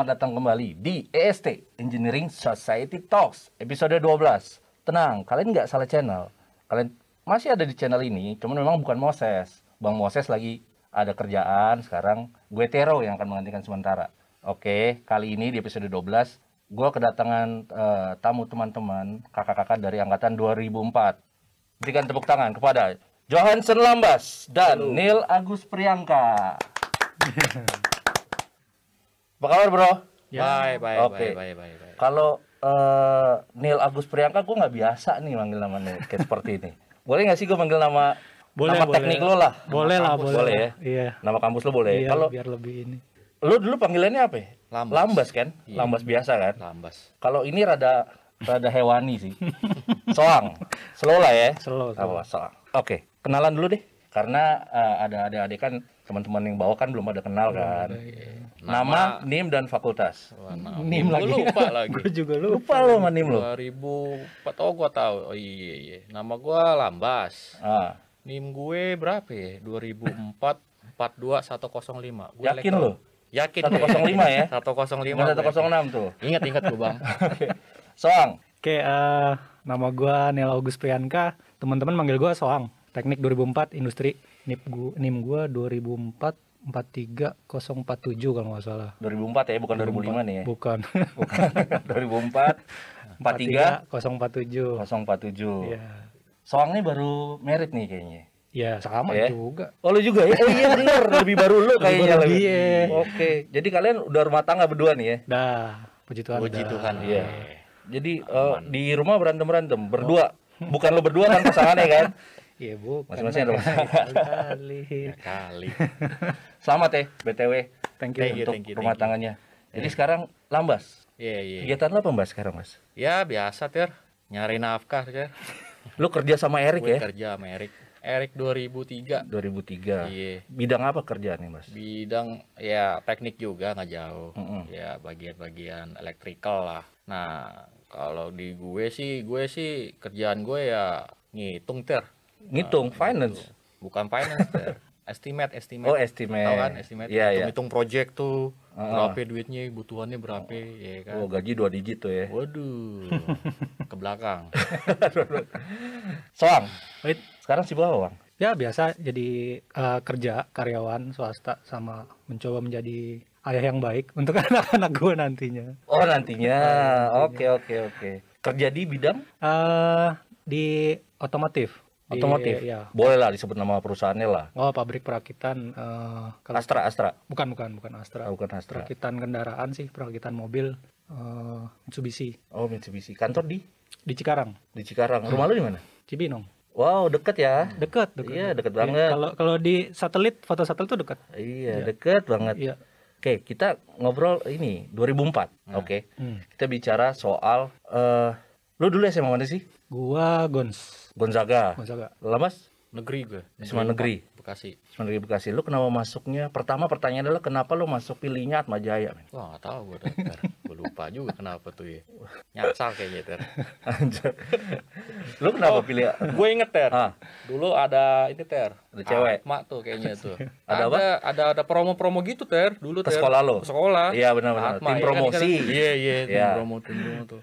selamat datang kembali di EST Engineering Society Talks episode 12. Tenang, kalian nggak salah channel. Kalian masih ada di channel ini, cuman memang bukan Moses. Bang Moses lagi ada kerjaan, sekarang gue Tero yang akan menggantikan sementara. Oke, kali ini di episode 12, gue kedatangan eh, tamu teman-teman, kakak-kakak dari angkatan 2004. Berikan tepuk tangan kepada Johansen Lambas dan Neil Agus Priangka. Apa kabar bro? Bye, bye, Oke. bye, bye, bye, bye. Kalau eh, Neil Agus Priangka, gue nggak biasa nih manggil namanya kayak seperti ini. Boleh nggak sih gue manggil nama Boleh, nama boleh. teknik lo lah? Boleh lah, kampus boleh. boleh ya. Iya. Nama kampus lo boleh. Iya, Kalau biar lebih ini. lo dulu panggilannya apa? ya? Lambas. kan? Iya. Lambas biasa kan? Lambas. Kalau ini rada rada hewani sih. Soang. Slow lah ya. Slow, slow. Apa, soang. Oke, kenalan dulu deh. Karena eh, ada adik-adik kan teman-teman yang bawa kan belum ada kenal kan. Nama, NIM dan fakultas. Wah, nah, Nim gua lagi. lupa lagi. Gue juga lu. Lupa lo sama NIM lo. 2004 oh gua tahu. Oh iya iya. Nama gua Lambas. Ah, NIM gue berapa ya? 2004 42105. Gue yakin lo? Yakin 105 ya? 105. Bukan 106 tuh. Ingat ingat gua, Bang. Soang. Oke, eh, nama gua Neil August Priyanka. Teman-teman manggil gua Soang. Teknik 2004 industri. NIP gua NIM gua 2004 43047 kalau nggak salah. 2004 ya, bukan 2005 nih ya. Bukan. Bukan. 2004 43 047. 047. Iya. Soang nih baru merit nih kayaknya. Ya, sama Ya. juga. Oh lu juga ya? Oh iya bener, lebih baru lu kayaknya baru lebih. dia. Oke, jadi kalian udah rumah tangga berdua nih ya? Dah, puji Tuhan. Puji dah. Tuhan. Iya. Jadi eh, di rumah berantem berantem berdua. Bukan lu berdua kan pasangannya kan? Iya, Bu. Masing-masing ada. Kali. Ya kali. Selamat ya, BTW Thank Thank you. untuk thank you, rumah thank you. tangganya. Jadi sekarang lambas. Iya iya. Kegiatan lo apa mbak sekarang mas? Ya biasa, Ter. Nyari nafkah, Ter. Lu kerja sama Erik Gue ya? kerja sama Erik. Erik 2003. 2003. Iya. Bidang apa kerjaannya mas? bidang ya teknik juga nggak jauh Mm-mm. ya bagian-bagian electrical lah nah kalau di gue sih gue sih kerjaan gue ya ngitung ter Ngitung, finance. bukan finance ter estimate estimate Oh estimate. Tahu kan estimate Iya iya. hitung hitung project tuh Ah. berapa duitnya butuhannya berapa ya kan Oh gaji dua digit tuh ya. waduh ke belakang Soang. Wait. Sekarang sibuk apa bang? Ya biasa jadi eh, kerja karyawan swasta sama mencoba menjadi ayah yang baik untuk anak-anak gue nantinya. Oh nantinya. Oke oke oke. Kerja di bidang eh di otomotif. Otomotif. Ya. Boleh lah disebut nama perusahaannya lah. Oh pabrik perakitan. eh, kalau Astra Astra. bukan bukan bukan Astra. Ah, bukan Astra. Perakitan kendaraan sih, perakitan mobil eh, Mitsubishi Oh Mitsubishi. Kantor di di Cikarang, di Cikarang. Rumah lu di mana? Cibinong. Wow deket ya. Deket, deket. Iya deket Iya, banget. Kalau kalau di satelit, foto satelit tuh deket. Iya deket banget. Iya. Oke kita ngobrol ini 2004. Oke. Hmm. Kita bicara soal. eh lu dulu SMA mana sih? Gua Gons, Gonzaga. Gonzaga. Lemas? negeri gue SMA negeri. Bekasi SMA negeri Bekasi. Lu kenapa masuknya? Pertama pertanyaan adalah kenapa lu masuk pilihnya Atma Jaya? men? wah nggak tahu gue ter gue lupa juga kenapa tuh ya nyasar kayaknya ter Anjir. lu kenapa pilih? gue inget ter Ah, dulu ada ini ter Ada cewek? Atma tuh kayaknya tuh Ada apa? ada ada promo-promo gitu ter dulu Ke ter sekolah lo? Ke sekolah Iya, benar-benar. Tim ya promosi. iya iya tim Iya. promo tim promo tuh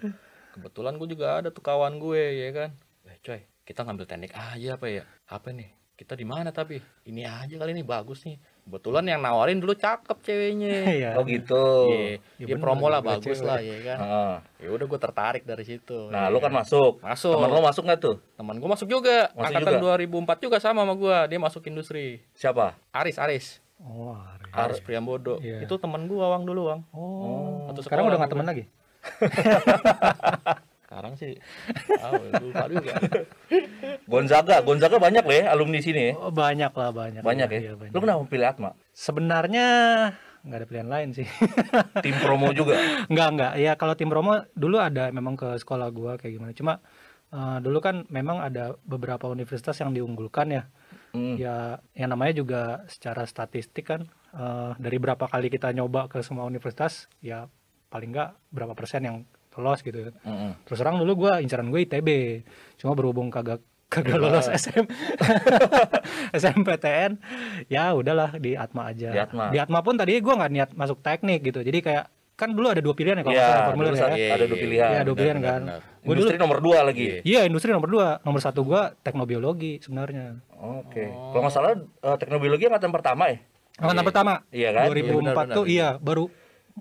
kebetulan gue juga ada tuh kawan gue ya kan eh coy kita ngambil teknik aja apa ya apa nih kita di mana tapi ini aja kali ini bagus nih kebetulan yang nawarin dulu cakep ceweknya Iya. oh gitu. Iya, Ya dia promo lah bagus cewek. lah ya kan Ah. ya udah gue tertarik dari situ Nah, ya lu kan masuk. Masuk. Temen lu masuk nggak tuh? teman gue masuk juga Masuk angkatan juga? 2004 juga sama sama gue dia masuk industri Siapa? Aris Aris Oh, Ari. Aris Priambodo Iya. itu teman gua Wang dulu Wang Oh, Satu sekarang udah nggak teman lagi? Sekarang sih ah, lupa juga Gonzaga. Gonzaga banyak loh ya alumni sini ya. Oh, banyak lah, banyak. Banyak ya. Iya, banyak. Lu kenapa pilih Atma? Sebenarnya nggak ada pilihan lain sih. Tim promo juga. Enggak, enggak. Ya kalau tim promo dulu ada memang ke sekolah gua kayak gimana. Cuma eh, dulu kan memang ada beberapa universitas yang diunggulkan ya. Hmm. Ya, yang namanya juga secara statistik kan eh, dari berapa kali kita nyoba ke semua universitas, ya paling nggak berapa persen yang lolos gitu. Mm-mm. Terus terang dulu gua incaran gue ITB, cuma berhubung kagak kagak lolos SM SMPTN, ya udahlah di Atma aja. Di Atma. Di Atma pun tadi gua nggak niat masuk teknik gitu, jadi kayak kan dulu ada dua pilihan ya kalau Iya, salah formulir ya. saat- ada dua pilihan. Iya, dua pilihan kan. benar. Gue dulu Industri nomor dua lagi. Iya industri nomor dua, nomor satu gua teknobiologi sebenarnya. Oke. Kalau nggak salah eh, teknobiologi angkatan pertama ya? Angkatan pertama. Iya kan? 2004 Iya, benar, tuh benar. iya baru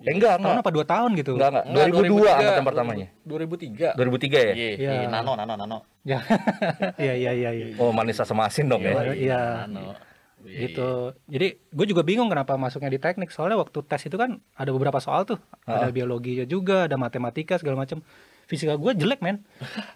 Eh, enggak, tahun enggak. apa dua tahun gitu. Enggak, enggak. Enggak, 2002 angkatan pertamanya. 2003. 2003 ya? Iya, Iya. iya, nano, nano, nano. Ya. Iya iya iya iya. Oh, manis asam asin dong ya. Iya, iya. Nano. Iya, Gitu. Jadi gue juga bingung kenapa masuknya di teknik. Soalnya waktu tes itu kan ada beberapa soal tuh. Ada biologinya juga, ada matematika segala macam. Fisika gue jelek men.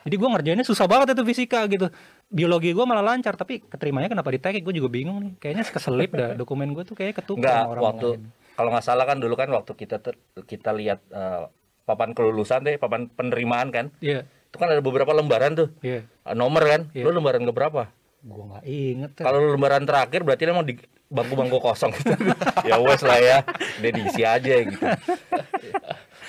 Jadi gue ngerjainnya susah banget itu fisika gitu. Biologi gue malah lancar tapi keterimanya kenapa di teknik gue juga bingung nih. Kayaknya keselip dah dokumen gue tuh kayaknya ketukar Enggak, sama orang waktu lain. Kalau nggak salah kan dulu kan waktu kita ter- kita lihat eh, papan kelulusan deh, papan penerimaan kan. Iya. Itu kan ada beberapa lembaran tuh. Iya. Eh, Nomor kan. Iya. Lu lembaran ke berapa? Gue nggak inget. Kalau lu lembaran terakhir berarti emang di bangku-bangku kosong gitu. ya wes lah ya. Dia diisi aja gitu.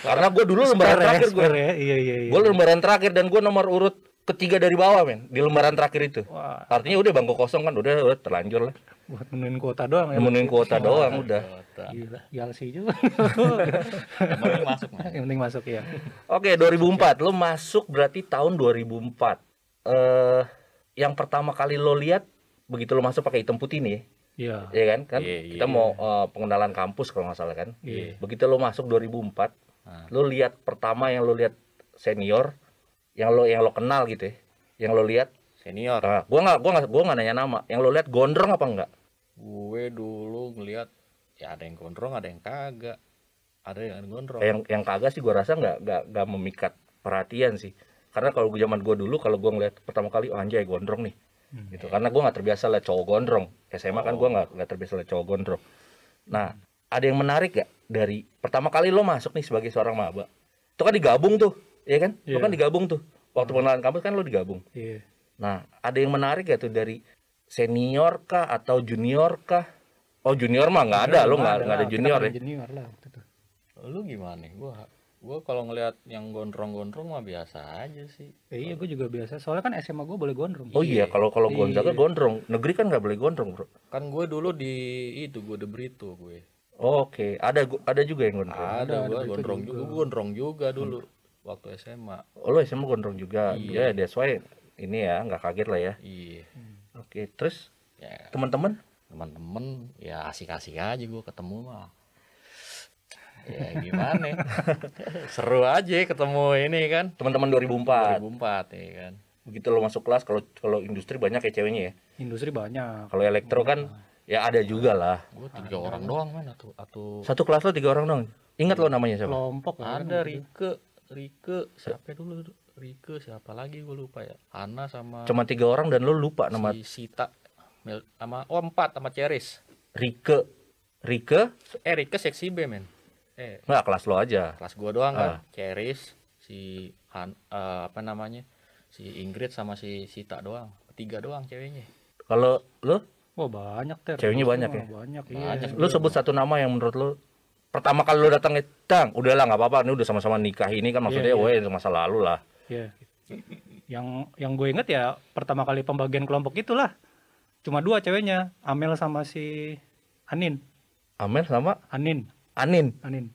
Karena gue dulu lembaran ya, terakhir gue. ya. Iya iya iya. Gue lembaran terakhir dan gue nomor urut ketiga dari bawah men di lembaran terakhir itu. Wah, Artinya udah bangku kosong kan udah, udah terlanjur lah. buat menuin kuota doang ya. Nemenin kuota doang udah. Kota. Gila, Yalsi juga. Yang penting masuk, Mas. Yang penting masuk ya. Oke, 2004. Lo masuk berarti tahun 2004. Eh yang pertama kali lo lihat begitu lo masuk pakai hitam putih nih, Iya. ya kan? Kan Iya, iya, kita mau eh, pengenalan kampus kalau nggak salah kan. Iya. Begitu lo masuk 2004, Ah. lo lihat pertama yang lo lihat senior, yang lo yang lo kenal gitu ya, yang lo lihat. Senior. Nah, gua nggak gua nggak gua nggak nanya nama. Yang lo lihat gondrong apa enggak? Gue dulu ngelihat ya ada yang gondrong, ada yang kagak. Ada yang gondrong. yang yang kagak sih gua rasa nggak nggak nggak memikat perhatian sih karena kalau zaman gua dulu kalau gua ngeliat pertama kali oh, anjay gondrong nih gitu karena gua nggak terbiasa liat cowok gondrong SMA kan gua nggak nggak terbiasa liat cowok gondrong nah ada yang menarik gak dari pertama kali lo masuk nih sebagai seorang maba itu kan digabung tuh ya kan lo Iya. kan digabung tuh waktu pengenalan kampus kan lo digabung Iya. nah ada yang menarik gak tuh dari senior kah atau junior kah oh junior mah nggak ada lo nggak nggak ada kita junior ya Junior lah waktu itu. Lu gimana? Gua gua kalau ngelihat yang gondrong-gondrong mah biasa aja sih. Eh, iya, gue juga biasa. Soalnya kan SMA gue boleh gondrong. Oh iya, kalau kalau Gonzaga Iya. gondrong, negeri kan nggak boleh gondrong, bro. Kan gue dulu di itu gue de Brito gue. Oke, ada gu- ada juga yang gondrong. Ada, ada gue gondrong juga. juga. Gua gondrong juga dulu waktu SMA. Oh, lo SMA gondrong juga. Iya. Ya, that's why ini ya nggak kaget lah ya. Iya. Oke, terus Ya teman-teman teman-teman ya asik-asik aja gue ketemu mah. Ya gimana? ya. Seru aja ketemu ini kan. teman-teman 2004. 2004 ya kan. Begitu lo masuk kelas, kalau kalau industri banyak ya ceweknya ya. Industri banyak. Kalau elektro kan ya ada juga lah. Gue tiga orang doang man atau atau Satu kelas lo tiga orang dong. Ingat lo namanya siapa? Kelompok ada kan? Rike, Rike siapa dulu? Rike siapa lagi gue lupa ya. Hana sama Cuma tiga orang dan lo lupa nama si Sita Mel- sama oh empat sama Ceris. Rike. Rike? Eh Rike seksi B men. Eh Nggak, kelas lo aja. kelas gua doang Ah. kan. Ceris si Han eh, apa namanya? Si Ingrid sama si Sita doang. Tiga doang ceweknya. Kalau lo, Wah banyak ter. Ceweknya banyak ya? Banyak. Iya. Banyak. lo sebut satu nama yang menurut lo pertama kali lo datang itu, Tang, udahlah nggak apa-apa, ini udah sama-sama nikah ini kan maksudnya, Iya, weh, itu masa lalu lah. Iya. Yang yang gue inget ya pertama kali pembagian kelompok itulah. Cuma dua ceweknya, Amel sama si Anin. Amel sama Anin, Anin. Anin.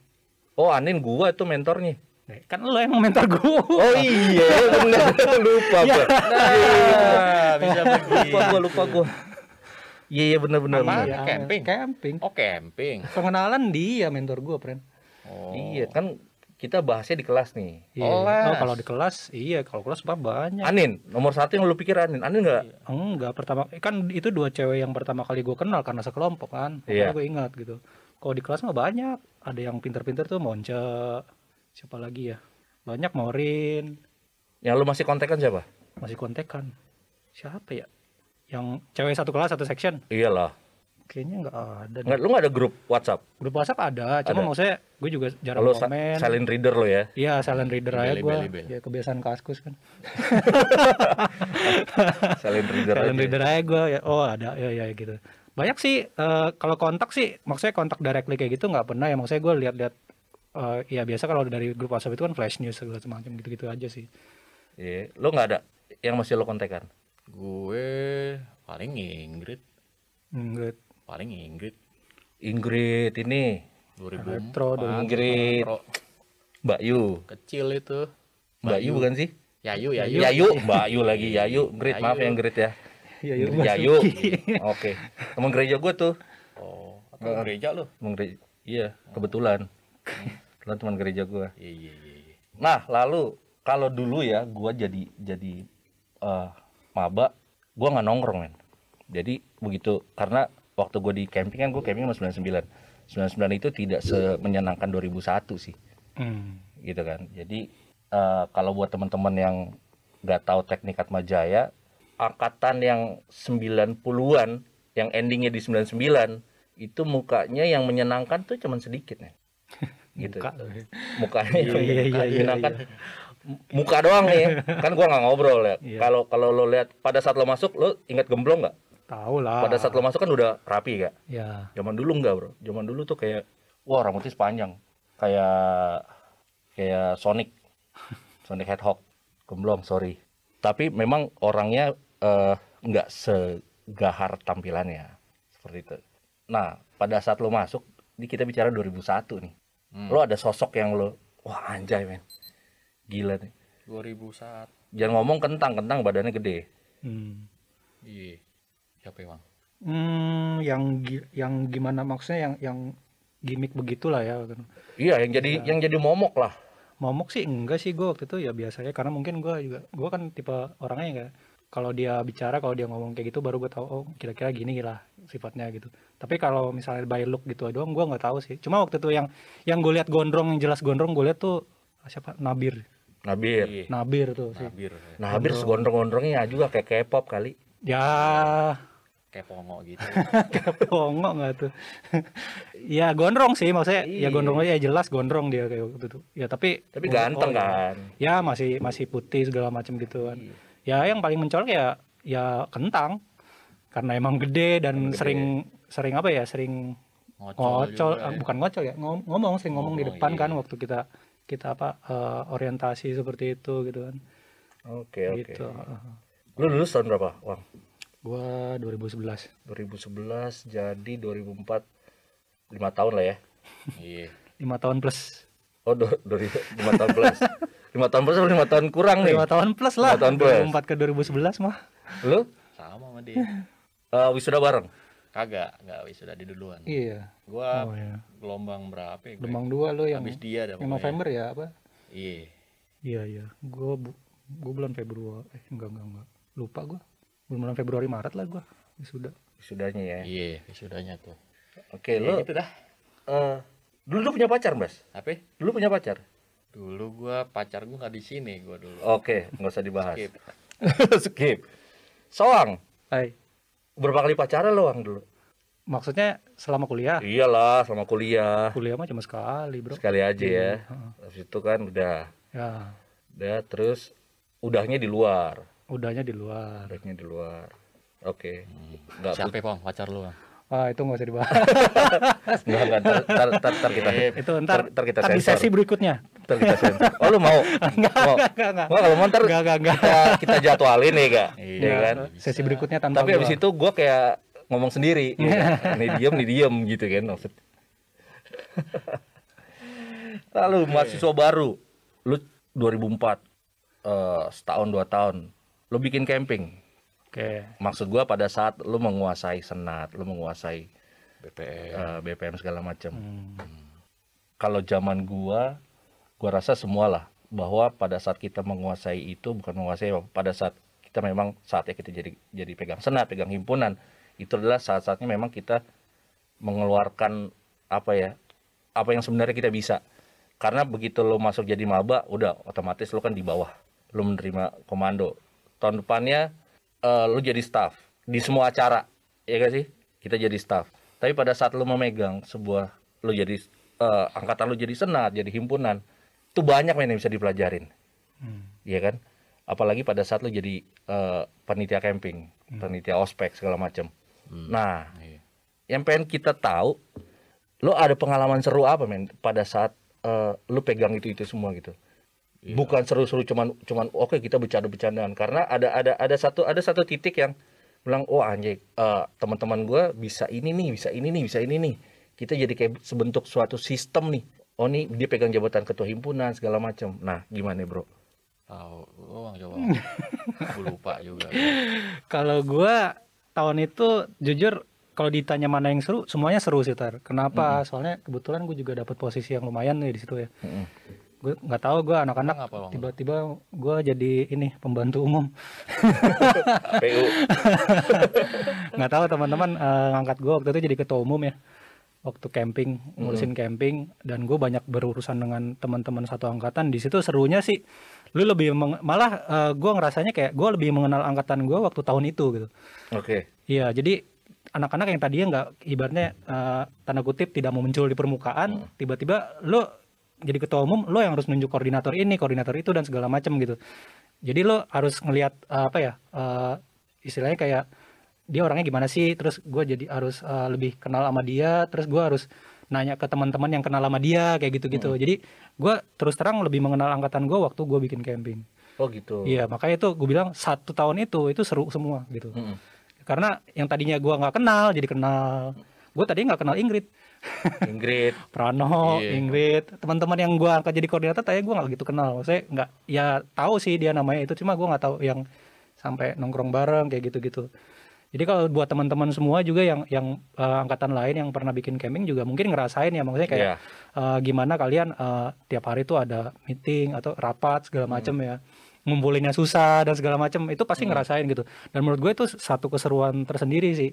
Oh, Anin gua itu mentornya. Eh, Kan lo yang mentor gue. Oh iya, bener lupa gua. Ah, bisa Lupa gua, lupa gua. Iya, iya bener bener. Apa? bener. camping? Camping. Oh camping. Pengenalan dia mentor gue, friend. Oh. Iya, kan kita bahasnya di kelas nih. Iya. Oh. Oh, kalau di kelas, iya kalau kelas mah banyak. Anin, nomor satu yang lu pikir Anin. Anin nggak? Enggak, pertama kan itu dua cewek yang pertama kali gue kenal karena sekelompok kan. Iya. Makanya gue ingat gitu. Kalau di kelas mah banyak. Ada yang pinter-pinter tuh Monce. Siapa lagi ya? Banyak Morin. Yang lu masih kontekan siapa? Masih kontekan. Siapa ya? Yang cewek satu kelas satu section. Iyalah. kayaknya nggak ada. Nggak, lu nggak ada grup WhatsApp? Grup WhatsApp ada, cuma Ada. maksudnya gue juga jarang sa- komen. silent reader lo ya? Iya, silent reader aja Beli, gue. beli, beli. Ya kebiasaan kaskus kan. silent reader silent aja. reader aja gue. Ya, oh ada, ya ya gitu. Banyak sih eh, kalau kontak sih, maksudnya kontak directly kayak gitu nggak pernah ya. Maksudnya gue lihat-lihat eh, ya biasa kalau dari grup WhatsApp itu kan flash news segala macam gitu-gitu aja sih. Iya. Lo nggak ada yang masih lo kontekan? Gue paling Ingrid, good. paling Ingrid. Ingrid ini, 2004. Retro, Ingrid, Retro. Mbak Yu. Kecil itu. Mbak Yu bukan sih? Yayu, Yayu. Yayu, Mbak Yu lagi Yayu. Ingrid, Yayu. maaf ya Ingrid ya. Iya, Yayu. Oke. Teman gereja gue tuh. Oh, atau gereja lo? Teman gereja. Iya, kebetulan. Kebetulan teman gereja gue. Iya, iya, iya. iya. Nah, lalu kalau dulu ya gua jadi jadi eh, maba, gua nggak nongkrong men. Jadi begitu karena waktu gue di camping kan gue camping sama 99. 99 itu tidak semenyenangkan 2001 sih, Hmm. gitu kan. Jadi eh, kalau buat teman-teman yang nggak tahu teknik Atma Jaya, angkatan yang 90-an yang endingnya di 99 itu mukanya yang menyenangkan tuh cuman sedikit nih. gitu. Muka. Mukanya yang Iya, iya, iya, iya, menyenangkan muka doang nih. Kan gua nggak ngobrol ya Iya. kalau kalau lo lihat pada saat lo masuk lo ingat gemblong nggak? Tahu lah. pada saat lo masuk kan udah rapi gak Ya. zaman dulu nggak bro. Zaman dulu tuh kayak wah rambutnya sepanjang. Kayak kayak Sonic. Sonic Hedgehog. Gemblong sorry. Tapi memang orangnya eh, nggak segahar tampilannya. Seperti itu. Nah pada saat lo masuk ini kita bicara 2001 nih. Hmm. lo ada sosok yang lo wah anjay men gila nih 2001. jangan ngomong kentang kentang badannya gede Hmm. Iya. Siapa ya, Bang? Hmm, yang gi- yang gimana maksudnya yang yang gimmick begitulah ya. iya yang jadi yang jadi momok lah Momok sih enggak sih gue waktu itu ya biasanya karena mungkin gue juga gue kan tipe orangnya kayak kalau dia bicara kalau dia ngomong kayak gitu baru gue tahu oh kira-kira gini lah sifatnya gitu. Tapi kalau misalnya by look gitu doang gue nggak tahu sih. Cuma waktu itu yang yang gue lihat gondrong yang jelas gondrong gue lihat tuh siapa Nabir. Nabir Iya. Nabir tuh sih. Nabir. Nabir segondrong-gondrongnya juga kayak K-pop kali Ya Kayak pongo gitu. kayak pongo nggak tuh. ya gondrong sih maksudnya Iya. ya gondrong aja jelas gondrong dia kayak waktu itu. Ya tapi tapi ganteng oh, ya. kan ya masih masih putih segala macam gitu kan Iya. ya yang paling mencolok ya ya kentang karena emang gede dan gede. sering sering apa ya sering Ngocol, ngocol juga ya. bukan ngocol ya ngom- ngomong sering ngomong, di Ngomong, depan kan iya. waktu kita kita apa eh, orientasi seperti itu gitu kan. Oke oke. Gitu lu lulus tahun berapa Wang? Gua 2011 2011 jadi 2004 lima tahun lah ya. Iya. lima tahun plus. Oh do, dari lima tahun plus. Lima tahun plus atau lima tahun kurang nih? Lima tahun plus lah. Lima tahun plus. 2004 ke 2011 mah. Lu? Sama sama dia. eh, wisuda bareng Kagak, enggak wisuda di duluan. iya Gua oh ya gelombang berapa ya? gue? Demang dua lo yang Habis dia dah yang. November ya apa Iya. Iya iya, gue gue bulan Februari, eh enggak enggak enggak, lupa gue. Bulan Februari Maret lah gue, sudah. wisudanya ya Iya, wisudanya tuh. oke Ya lu gitu dah. eh, dulu lu punya pacar mas Apa? dulu punya pacar Dulu gua pacar gua nggak di sini gua dulu. oke nggak usah dibahas Skip. skip soang Hai, berapa kali pacaran lo Wang dulu maksudnya selama kuliah? iyalah selama kuliah Kuliah mah cuma sekali bro. sekali aja ya Heeh. habis itu kan udah Ya, udah terus udahnya di luar udahnya di luar. udahnya di luar oke nggak Siapa ya, Bang? Pacar lu, Bang? Ah itu nggak usah dibahas. nggak nggak ntar, ntar, ntar, kita itu ntar, ntar kita di sensor. sesi berikutnya. ntar kita sensor oh lu mau mau Enggak enggak. Wah, kalau mau ntar Enggak enggak enggak. kita, kita jadwalin ya kak Iya. ya kan Sesi berikutnya tanpa tapi gua. habis itu gua kayak ngomong sendiri ya. kan? nih diem nih diem gitu kan maksud lalu mahasiswa baru lu 2004 eh, setahun dua tahun lu bikin camping Oke. maksud gua pada saat lu menguasai senat lu menguasai BPM. eh, BPM segala macam Hmm. kalau zaman gua gua rasa semualah bahwa pada saat kita menguasai itu bukan menguasai pada saat kita memang saatnya kita jadi jadi pegang senat pegang himpunan itu adalah saat-saatnya memang kita mengeluarkan apa ya apa yang sebenarnya kita bisa karena begitu lo masuk jadi maba udah otomatis lo kan di bawah lo menerima komando tahun depannya eh, lo jadi staff di semua acara ya gak sih kita jadi staff Tapi pada saat lu memegang sebuah lu jadi eh, angkatan lu jadi senat, jadi himpunan, itu banyak men yang bisa dipelajarin. Iya kan? Apalagi pada saat lu jadi eh, panitia camping, panitia ospek segala macam. Nah, Iya. yang pengen kita tahu, lu ada pengalaman seru apa men pada saat eh, lu pegang itu itu semua gitu? Bukan seru-seru cuman cuman oke kita bercanda-bercandaan karena ada ada ada satu ada satu titik yang bilang oh anjing eh, teman-teman gua bisa ini nih, bisa ini nih, bisa ini nih. Kita jadi kayak sebentuk suatu sistem nih. Oh nih dia pegang jabatan ketua himpunan segala macam. Nah, gimana bro? Tahu, lu Bang coba. Gue lupa juga. Kalau gua tahun itu jujur kalau ditanya mana yang seru, semuanya seru sih tar. Kenapa? Soalnya kebetulan gue juga dapat posisi yang lumayan nih di situ ya. Mm-mm. Gue nggak tahu gue anak-anak tiba-tiba gue jadi ini pembantu umum. Nggak tahu teman-teman eh, ngangkat gue waktu itu jadi ketua umum ya. Waktu camping, ngurusin camping dan gue banyak berurusan dengan teman-teman satu angkatan. Di situ serunya sih lu lebih meng- malah eh, gue ngerasanya kayak gue lebih mengenal angkatan gue waktu tahun itu gitu. Oke. Iya, jadi anak-anak yang tadinya nggak ibaratnya eh, tanda kutip tidak mau muncul di permukaan, tiba-tiba lo jadi ketua umum, lo yang harus nunjuk koordinator ini, koordinator itu dan segala macam gitu. Jadi lo harus ngelihat eh, apa ya eh, istilahnya kayak dia orangnya gimana sih, terus gue jadi harus eh, lebih kenal sama dia, terus gue harus nanya ke teman-teman yang kenal sama dia kayak gitu-gitu. Jadi gue terus terang lebih mengenal angkatan gue waktu gue bikin camping. Oh gitu. Iya, makanya itu gue bilang satu tahun itu itu seru semua gitu Mm-mm. karena yang tadinya gua nggak kenal jadi kenal gue tadinya nggak kenal Ingrid Ingrid. Prano Iya. Ingrid. Teman-teman yang gua angkat jadi koordinator tadinya gua nggak gitu kenal. Saya nggak ya tahu sih dia namanya itu cuma gua nggak tahu yang sampai nongkrong bareng kayak gitu-gitu. Jadi kalau buat teman-teman semua juga yang yang eh, angkatan lain yang pernah bikin camping juga mungkin ngerasain ya. Maksudnya kayak Iya. eh, gimana kalian eh, tiap hari tuh ada meeting atau rapat segala macam ya. Ngumpulinnya susah dan segala macam itu pasti ngerasain gitu. Dan menurut gue itu satu keseruan tersendiri sih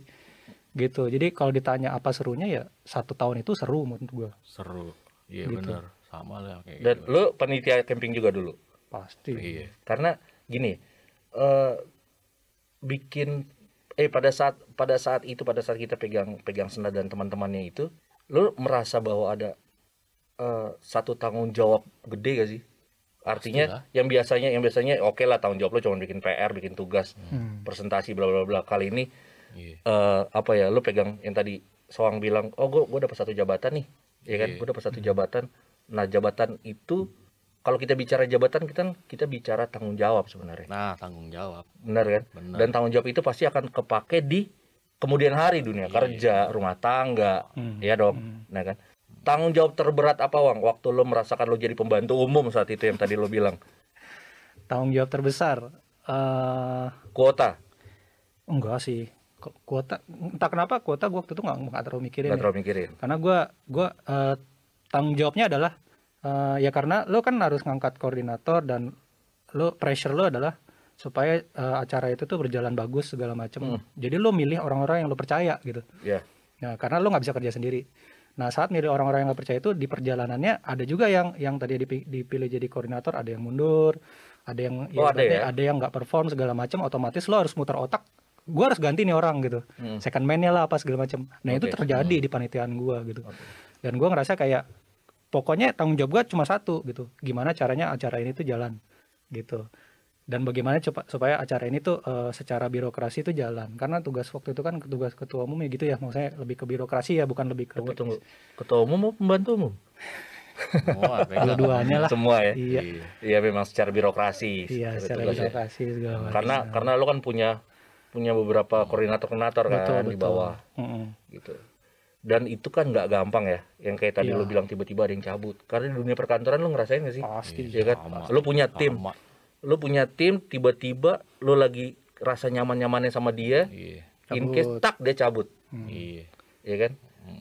gitu jadi kalau ditanya apa serunya ya satu tahun itu seru menurut gue Seru. Iya Gitu. bener. Sama lah kayak Dan gitu. lu panitia camping juga dulu. pasti Iya. Karena gini, eh bikin eh pada saat pada saat itu pada saat kita pegang pegang senada dan teman-temannya itu, lu merasa bahwa ada eh, satu tanggung jawab gede gak sih? Artinya Pastilah. yang biasanya yang biasanya oke lah tanggung jawab lu cuma bikin PR, bikin tugas, Hmm. presentasi bla bla bla. Kali ini Iya. eh apa ya lu pegang yang tadi Soang bilang oh gue gue dapat satu jabatan nih ya kan Iya. gue dapat satu jabatan nah jabatan itu kalau kita bicara jabatan kita kita bicara tanggung jawab sebenarnya Nah, tanggung jawab. benar kan Benar. dan tanggung jawab itu pasti akan kepake di kemudian hari dunia Iya. kerja rumah tangga Hmm. ya dong nah kan tanggung jawab terberat apa Wang waktu lo merasakan lo jadi pembantu umum saat itu yang tadi lo bilang tanggung jawab terbesar eh kuota enggak sih kuota entah kenapa kuota gue waktu itu nggak nggak terlalu mikirin nggak ya. terlalu mikirin karena gua gua eh, tanggung jawabnya adalah eh, ya karena lo kan harus ngangkat koordinator dan lo pressure lo adalah supaya eh, acara itu tuh berjalan bagus segala macam jadi lo milih orang-orang yang lo percaya gitu ya Nah, karena lo nggak bisa kerja sendiri. Nah, saat milih orang-orang yang nggak percaya itu di perjalanannya ada juga yang yang tadi dipi- dipilih jadi koordinator, ada yang mundur, ada yang Oh, ada ibaratnya ya? ada yang nggak perform segala macam, otomatis lo harus muter otak. Gua harus ganti nih orang gitu. Hmm. Second man-nya lah apa segala macam. Nah, itu Oke. terjadi di panitiaan gua gitu. Dan gua ngerasa kayak pokoknya tanggung jawab gua cuma satu gitu. Gimana caranya acara ini tuh jalan gitu. Dan bagaimana coba supaya acara ini tuh eh, secara birokrasi itu jalan. Karena tugas waktu itu kan tugas ketua umum ya gitu ya, maksudnya lebih ke birokrasi ya, bukan lebih ke tunggu tunggu ketua umum mau pembantu umum Semua pegang. Dua-duanya lah. semua ya Iya. Iya. Iya memang secara birokrasi. Iya, secara birokrasi segala macam. Karena karena lu kan punya punya beberapa koordinator-koordinator kan Betul, di betul. bawah Mm-mm. gitu. Dan itu kan nggak gampang ya. Yang kayak tadi Iya. lu bilang tiba-tiba ada yang cabut. Karena di dunia perkantoran lu ngerasain gak sih? Pasti. Iya kan? Sama. Lu punya tim. Sama. Lu punya tim tiba-tiba lu lagi rasa nyaman-nyamannya sama dia, Iya. in case Cabut. tak dia cabut. Iya. Ya kan?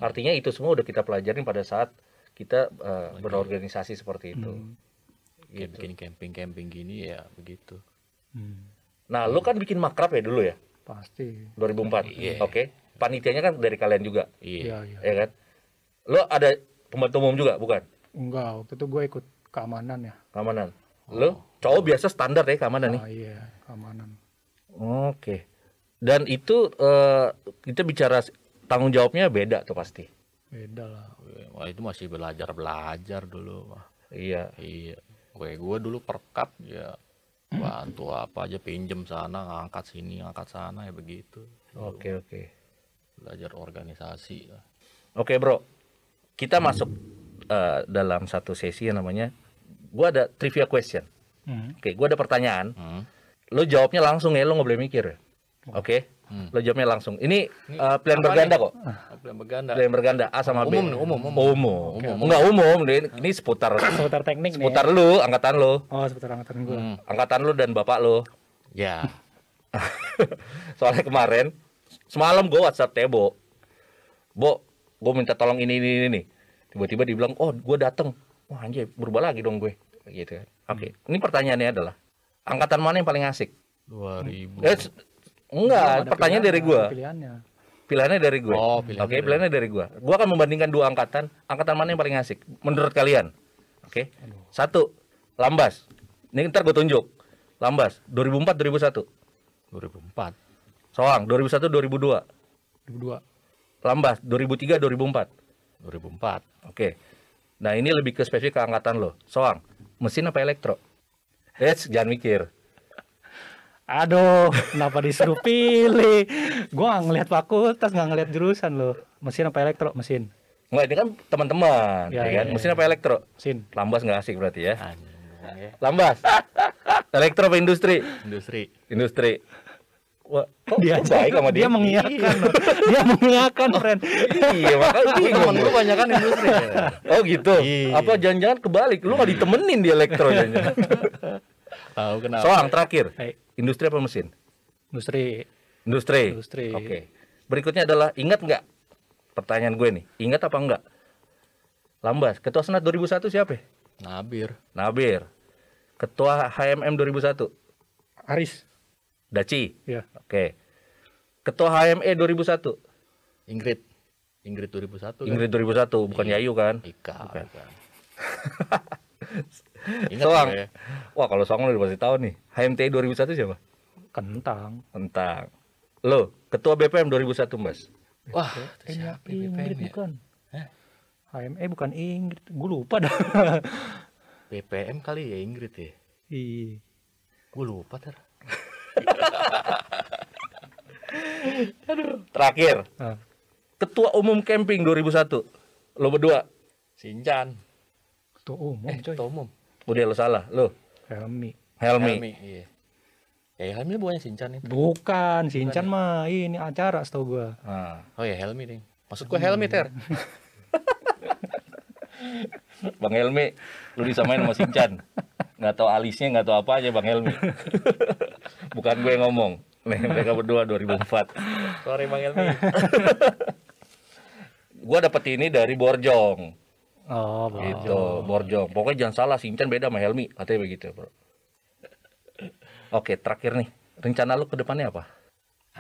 Artinya itu semua udah kita pelajarin pada saat kita eh, berorganisasi seperti itu. Kayak Gitu. bikin camping-camping gini ya begitu. Hmm, Nah, lu kan bikin makrab ya dulu ya? pasti. 2004. Iya. Oke. Panitianya kan dari kalian juga, Iya. Iya, iya. ya kan? Lo ada pembantu umum juga, bukan? Enggak, waktu itu gue ikut keamanan ya. Keamanan. Lo cowok biasa standar ya keamanan nih. Ah, iya, keamanan. Oke. Dan itu eh, kita bicara tanggung jawabnya beda tuh pasti. beda lah Wah itu masih belajar belajar dulu. Wah, Iya. iya. Gue gue dulu perkat ya bantu apa aja pinjem sana ngangkat sini ngangkat sana ya begitu. Oke oke. Belajar organisasi. lah. Oke bro, kita masuk eh, dalam satu sesi yang namanya, gua ada trivia question. Hmm. Oke, gua ada pertanyaan. Hmm. Lo jawabnya langsung ya, lo nggak boleh mikir. ya. Oke, Hmm. lo jawabnya langsung. Ini Ini eh, pilihan berganda nih? kok. Apa yang berganda? Pilihan berganda A sama B. Umum nih, umum, umum. Umum. Enggak umum, ini, ini seputar seputar teknik nih seputar lu, angkatan lu, oh seputar angkatan gue Hmm. angkatan lu dan bapak lu. Ya. Soalnya kemarin semalam gua WhatsApp Tebo. Bo, gue minta tolong ini ini ini nih. Tiba-tiba dibilang, "Oh, gua dateng." Wah, anjay, berubah lagi dong gue. Gitu kan. Oke, ini pertanyaannya adalah angkatan mana yang paling asik? 2000. Eh, enggak, pertanyaan dari gua. pilihannya Pilihannya dari gue. Oh, pilihan Oke, dari- pilihannya dari gua. Gua akan membandingkan dua angkatan. Angkatan mana yang paling asik menurut kalian? Oke. Satu, Lambas. Ini ntar gue tunjuk. Lambas 2004 2001. 2004. Soang 2001 2002. 2002 Lambas 2003 2004. 2004. Oke. Nah, ini lebih ke spesifik ke angkatan lo. Soang, mesin apa elektro? Eh, jangan mikir. Aduh, kenapa disuruh pilih? Gua nggak ngelihat fakultas, nggak ngelihat jurusan loh. Mesin apa elektro? Mesin. Enggak, ini kan teman-teman, Ya, ya, ya, kan? ya. Mesin apa elektro? Mesin. Lambas nggak asik berarti ya. Anjing ya. Lambas. elektro apa industri? Industri. Industri. Wah, kok Dia kok baik sama dia? dia mengiyakan. Dia mengiyakan, friend. Iya, makanya Temen gua. gue banyak kan industri. ya. Oh gitu. Iya. Apa jangan-jangan kebalik? Lu nggak ditemenin di elektro jangan-jangan. Tahu kenapa? Soang terakhir. Hai, Industri apa mesin? industri. Industri. Industri. Oke. Berikutnya adalah ingat nggak? Pertanyaan gue nih. Ingat apa enggak? Lambas. Ketua Senat 2001 siapa? Nabir. Nabir. Ketua HMM 2001. Aris. Daci. Ya. Oke. Ketua HME 2001. Ingrid. Ingrid 2001 kan? Ingrid 2001, bukan Iya. Yayu kan? Ika. Bukan. bukan. Ingat Soang. gue. Wah, kalau Soang udah pasti tahu nih. HMTI 2001 siapa? Kentang. Tentang. Lo, Ketua BPM 2001, Mas. Wah, Eh, siapa Ingrid BPM ya? bukan. Hah? HME bukan Ingrid. Gue lupa dah. BPM kali ya Ingrid ya? Iya. Gue lupa ter. Terakhir, Ah, Ketua Umum Camping 2001. Lo berdua. Sincan. ketua umum Eh, coy. ketua umum. Udah lo salah. Lo, Helmi. Helmi. Helmi. Iya. Ya Helmi bukannya Sincan itu. Bukan, Sincan mah ini acara setahu gua. Nah, Oh ya Helmi ding. Maksud gue Helmi ter. Bang Helmi, lu disamain sama Sincan. Nggak tahu alisnya, nggak tahu apa aja Bang Helmi. Bukan gue yang ngomong. Nih, mereka berdua 2004. Sorry Bang Helmi. Gua dapet ini dari Borjong. Oh, boleh. Gitu, Borjong. Pokoknya jangan salah, Sincan beda sama Helmi. Katanya begitu, bro. Oke, terakhir nih. Rencana lu ke depannya apa?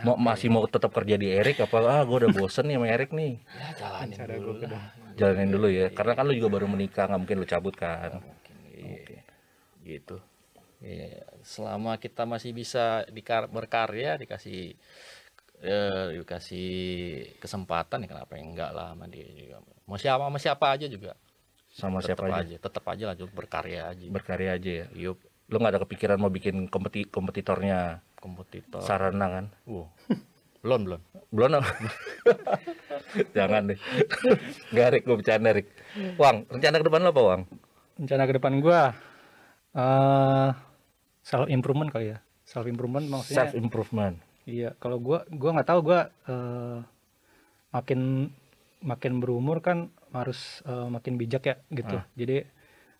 Mau, masih mau tetap kerja di Erik apa ah gue udah bosen nih sama Erik nih ya jalanin dulu lah. jalanin dulu ya karena kan lu juga baru menikah nggak mungkin lu cabut kan Iya. Gitu. Iya, selama kita masih bisa dikar berkarya dikasih eh, dikasih kesempatan ya kenapa enggak lah sama dia juga. Mau siapa sama siapa aja juga. sama tetap siapa aja aja, tetap aja lanjut berkarya aja. berkarya aja ya Yup, lu nggak ada kepikiran mau bikin kompeti kompetitornya kompetitor. sarana kan Wow. Belum, belum. belum jangan deh nggak Rik gue bercanda Rik Wang rencana ke depan lo apa Wang Rencana ke depan gua eh self improvement kali ya. Self improvement maksudnya self improvement Iya, kalau gua gua nggak tahu gua eh, makin makin berumur kan harus eh, makin bijak ya gitu. Jadi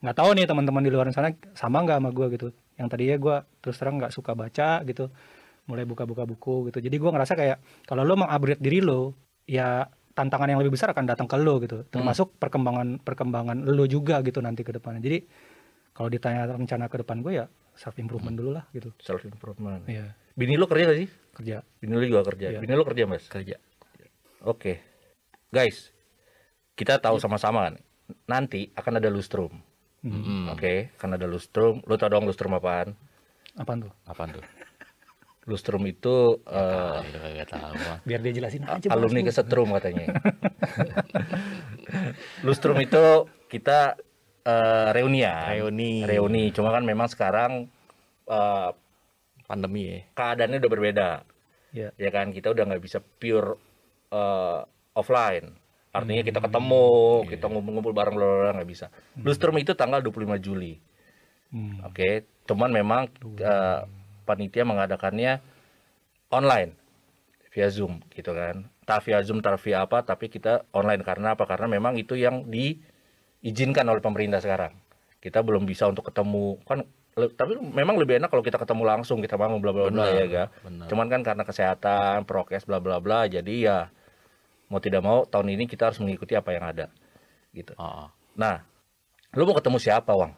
nggak tahu nih teman-teman di luar sana sama nggak sama gua gitu. Yang tadinya gua terus terang nggak suka baca gitu, mulai buka-buka buku gitu. Jadi gua ngerasa kayak kalau lo mengupgrade diri lo, ya tantangan yang lebih besar akan datang ke lo gitu. Termasuk perkembangan perkembangan lo juga gitu nanti ke depannya. Jadi kalau ditanya rencana ke depan gue ya self improvement dulu lah gitu. self improvement Iya, bini lu kerja gak sih kerja. bini lu juga kerja Iya. bini lu kerja mas Kerja. oke guys kita tahu sama-sama kan nanti akan ada lustrum Hmm. Hmm. oke akan ada lustrum lu tau dong lustrum apaan Apaan tuh? Apaan tuh? Lustrum itu itu kagak tahu Bang. Biar dia jelasin aja. Alumni kesetrum katanya. Lustrum itu kita eh, reunian. Reuni. Reuni. Cuma kan memang sekarang eh, Pandemi ya. keadaannya udah berbeda. Ya. Ya kan kita udah nggak bisa pure eh, offline. Artinya kita ketemu, kita ngumpul-ngumpul bareng bla, nggak bisa. Lustrum itu tanggal 25 Juli. Hmm. Oke, cuman memang eh, panitia mengadakannya online via Zoom gitu kan. Tak via Zoom, tak via apa, tapi kita online karena apa? Karena memang itu yang diizinkan oleh pemerintah sekarang. Kita belum bisa untuk ketemu kan tapi memang lebih enak kalau kita ketemu langsung kita bangun bla bla bla ya ga. benar. Cuman kan karena kesehatan, prokes bla bla bla jadi ya mau tidak mau tahun ini kita harus mengikuti apa yang ada gitu. Ah, ah. Nah, lu mau ketemu siapa, Wang?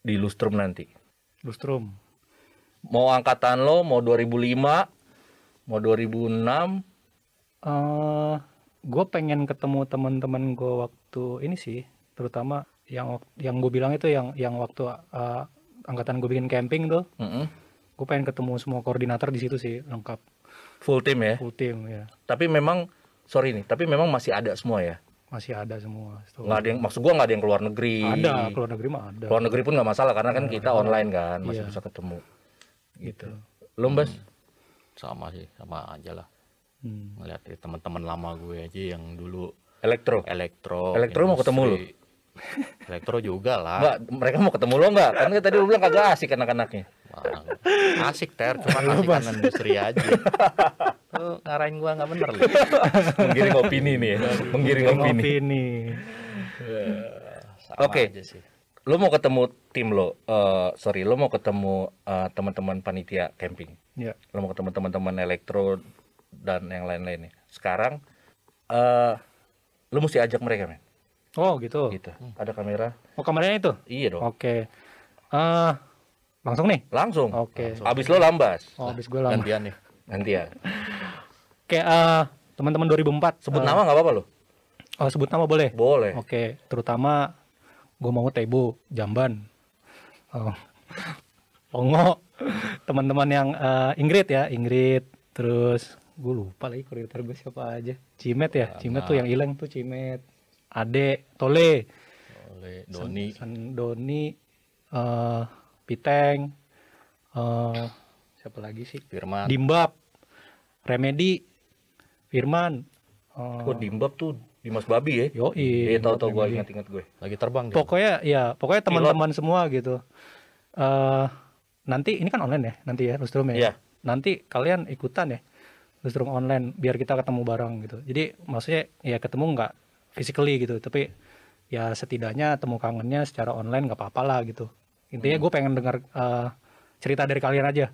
Di Lustrum nanti. Lustrum. Mau angkatan lo, mau 2005, mau 2006, eh gue pengen ketemu teman-teman gue waktu ini sih, terutama yang yang gue bilang itu yang yang waktu eh, angkatan gue bikin camping tuh, Mm-mm. gue pengen ketemu semua koordinator di situ sih lengkap full team ya. full team ya Tapi memang sorry nih, tapi memang masih ada semua ya. masih ada semua. Tuh. Nggak ada yang maksud gua nggak ada yang keluar negeri. Ada keluar negeri mah ada. Keluar negeri pun nggak masalah karena kan kita online kan, masih Iya. bisa ketemu. gitu. Lo, Mbas? sama sih, sama aja lah. Hmm. Ngeliat teman-teman lama gue aja yang dulu Elektro. elektro. Elektro mau ketemu lu? Elektro juga lah. Enggak, mereka mau ketemu lo enggak? Kan tadi lu bilang kagak asik anak-anaknya. Asik ter, cuma asik kan industri aja. Tuh ngarahin gua nggak bener lu. Menggiring opini nih ya. Menggiring opini. Opini. Oke. sih. Lo mau ketemu tim lo, eh sorry, lo mau ketemu eh, teman-teman panitia camping. Ya. Lo mau ketemu teman-teman elektro dan yang lain-lainnya. Sekarang eh lo mesti ajak mereka, men. Oh gitu. Gitu. Ada kamera? Oh kameranya itu? Iya dong. Oke. Eh langsung nih. Langsung. Oke. Abis lo lambas. Oh habis gue lama. Gantian nih. Nanti ya. Kayak eh teman-teman 2004. Sebut eh, nama nggak apa-apa lo? Oh sebut nama boleh. Boleh. Oke, terutama gue mau Tebo, Jamban, oh, Pongo, teman-teman yang eh, Ingrid ya, Ingrid, terus gue lupa lagi koordinator gue siapa aja, Cimet ya, Cimet tuh yang hilang tuh Cimet, Ade, Tole, Oleh Doni. San Doni, eh, Piteng, eh, siapa lagi sih, Firman. Dimbab, Remedi, Firman, eh, Kok dimbab tuh Dimas Babi ya? Yoi, Iya tahu tahu gue ingat-ingat gue. Lagi terbang dia. pokoknya ya pokoknya teman-teman semua gitu eh nanti ini kan online ya nanti ya Lustrum ya Iya. nanti kalian ikutan ya Lustrum online biar kita ketemu bareng gitu jadi maksudnya ya ketemu nggak physically gitu. Tapi ya setidaknya temu kangennya secara online nggak apa-apa lah gitu. Intinya gue pengen dengar eh, cerita dari kalian aja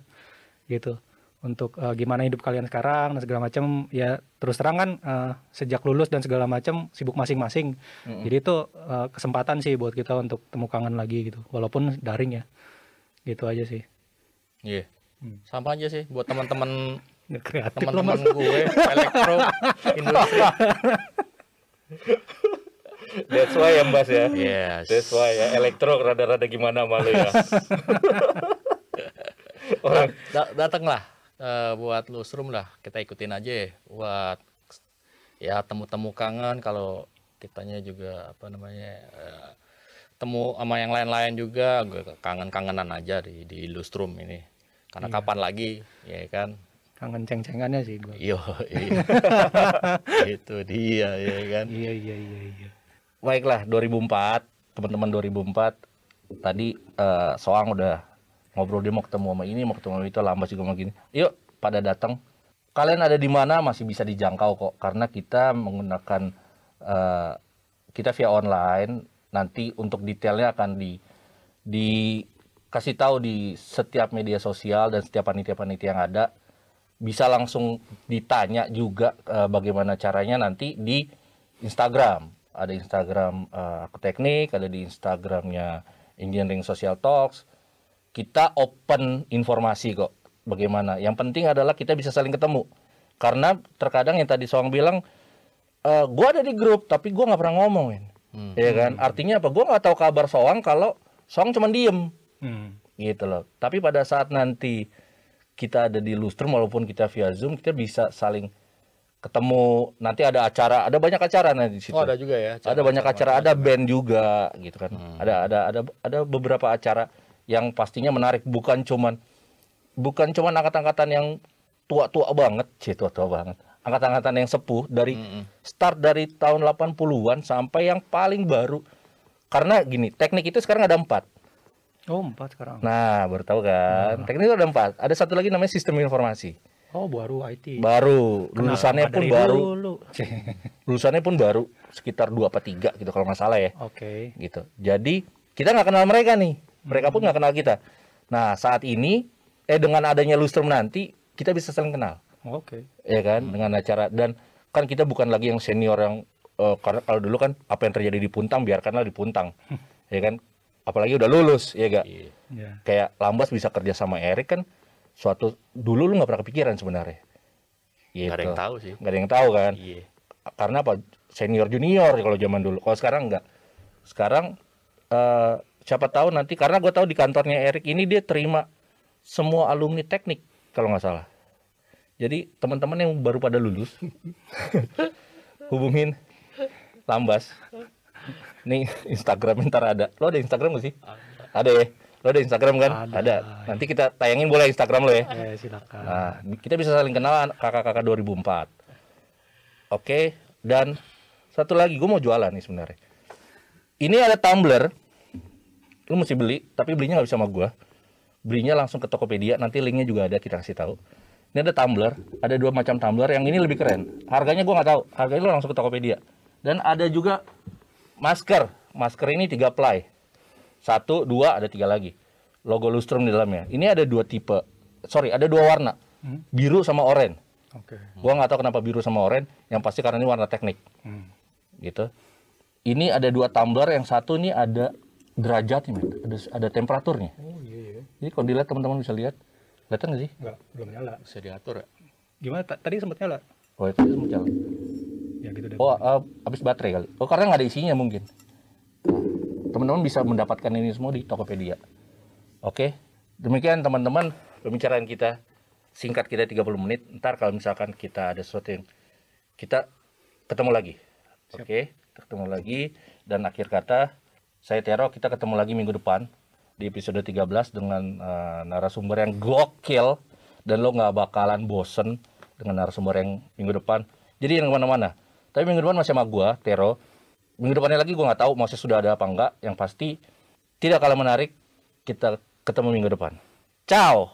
gitu. Untuk eh, gimana hidup kalian sekarang dan segala macam ya terus terang kan eh, sejak lulus dan segala macam sibuk masing-masing. Jadi itu eh, kesempatan sih buat kita untuk temu kangen lagi gitu. Walaupun daring ya. Gitu aja sih. Iya. Hmm. Sama aja sih buat teman-teman teman-teman gue elektro industri. That's why ya Mbas ya. Yes. That's why ya. Elektro rada-rada gimana malu ya. Orang Da- datanglah eh, buat Lustrum lah kita ikutin aja ya. buat ya temu-temu kangen kalau kitanya juga apa namanya eh, temu sama yang lain-lain juga kangen-kangenan aja di di Lustrum ini karena kapan lagi ya kan kangen ceng-cengannya sih gue iya. itu dia ya kan. iya iya iya iya baiklah 2004, teman-teman 2004 tadi eh, Soang udah ngobrol dia mau ketemu sama ini, mau ketemu sama itu, Lambas juga mau gini. Yuk, pada datang. Kalian ada di mana masih bisa dijangkau kok karena kita menggunakan eh, kita via online nanti untuk detailnya akan di dikasih tahu di setiap media sosial dan setiap panitia-panitia yang ada bisa langsung ditanya juga eh, bagaimana caranya nanti di Instagram. Ada Instagram eh, aku teknik ada di Instagramnya Engineering Social Talks. Kita open informasi kok bagaimana. Yang penting adalah kita bisa saling ketemu. Karena terkadang yang tadi Soang bilang eh gua ada di grup tapi gua nggak pernah ngomong men. Hmm. ya kan? Artinya apa? Gua nggak tahu kabar Soang kalau Soang cuma diem. Hmm. gitu loh. Tapi pada saat nanti kita ada di Lustrum walaupun kita via Zoom kita bisa saling ketemu. Nanti ada acara ada banyak acara nanti di situ. Oh ada juga ya. ada banyak acara ada band juga gitu kan. Ada ada ada ada beberapa acara yang pastinya menarik. Bukan cuman bukan cuman angkatan-angkatan yang tua-tua banget sih tua-tua banget. Angkatan-angkatan yang sepuh dari start dari tahun 80-an sampai yang paling baru. Karena gini teknik itu sekarang ada empat Oh, empat sekarang. nah baru tahu kan teknik itu ada empat ada satu lagi namanya sistem informasi Oh, baru IT. baru Kenal lulusannya pun baru dulu? lulusannya pun baru sekitar dua apa tiga gitu kalau nggak salah ya Oke. gitu. Jadi kita nggak kenal mereka nih, mereka pun nggak kenal kita. Nah saat ini, eh dengan adanya lustrum nanti kita bisa saling kenal, Oke. ya kan? Dengan acara dan kan kita bukan lagi yang senior yang eh, karena kalau dulu kan apa yang terjadi di Puntang biarkanlah di Puntang, ya kan? Apalagi udah lulus, ya gak? Iya. Ya. Kayak Lambas bisa kerja sama Erik kan, suatu dulu lu nggak pernah kepikiran sebenarnya. Gitu. Nggak ada yang tahu sih. Nggak ada yang tahu kan? Iya. karena apa senior junior kalau zaman dulu kalau sekarang enggak sekarang eh, siapa tahu nanti karena gue tahu di kantornya Erik ini dia terima semua alumni teknik kalau nggak salah jadi teman-teman yang baru pada lulus hubungin Lambas nih Instagram ntar ada lo ada Instagram gak sih ada ya lo ada Instagram kan Ada. nanti kita tayangin boleh Instagram lo ya Eh, silakan. Nah, kita bisa saling kenal kakak-kakak 2004. Oke, dan satu lagi gue mau jualan nih sebenarnya. Ini ada tumbler, lu mesti beli, tapi belinya nggak bisa sama gue. Belinya langsung ke Tokopedia, nanti linknya juga ada kita kasih tahu. Ini ada tumbler, ada dua macam tumbler, yang ini lebih keren. Harganya gue nggak tahu, harganya lu langsung ke Tokopedia. Dan ada juga masker, masker ini tiga ply, satu, dua, ada tiga lagi. Logo lustrum di dalamnya. Ini ada dua tipe, sorry, ada dua warna, biru sama oranye. Oke. Gua nggak tahu kenapa biru sama oranye, yang pasti karena ini warna teknik, Hmm. gitu. Ini ada dua tumbler, yang satu ini ada derajatnya, men. ada ada temperaturnya. Oh iya iya. Jadi kalau dilihat teman-teman bisa lihat, kelihatan nggak sih? Enggak, belum nyala. Bisa diatur ya. Gimana ta- tadi sempat nyala? Oh itu semua jalan. Ya gitu deh. Oh eh, habis baterai kali. Oh karena nggak ada isinya mungkin. Nah, teman-teman bisa mendapatkan ini semua di Tokopedia. Oke, demikian teman-teman pembicaraan kita singkat kita 30 menit. Ntar kalau misalkan kita ada sesuatu yang kita ketemu lagi. Oke, kita ketemu lagi dan akhir kata saya Tero kita ketemu lagi minggu depan di episode 13 dengan eh, narasumber yang gokil dan lo nggak bakalan bosen dengan narasumber yang minggu depan. Jadi yang ke mana-mana. Tapi minggu depan masih sama gua, Tero. Minggu depannya lagi gua nggak tahu masih sudah ada apa enggak. Yang pasti tidak kalah menarik kita ketemu minggu depan. Ciao.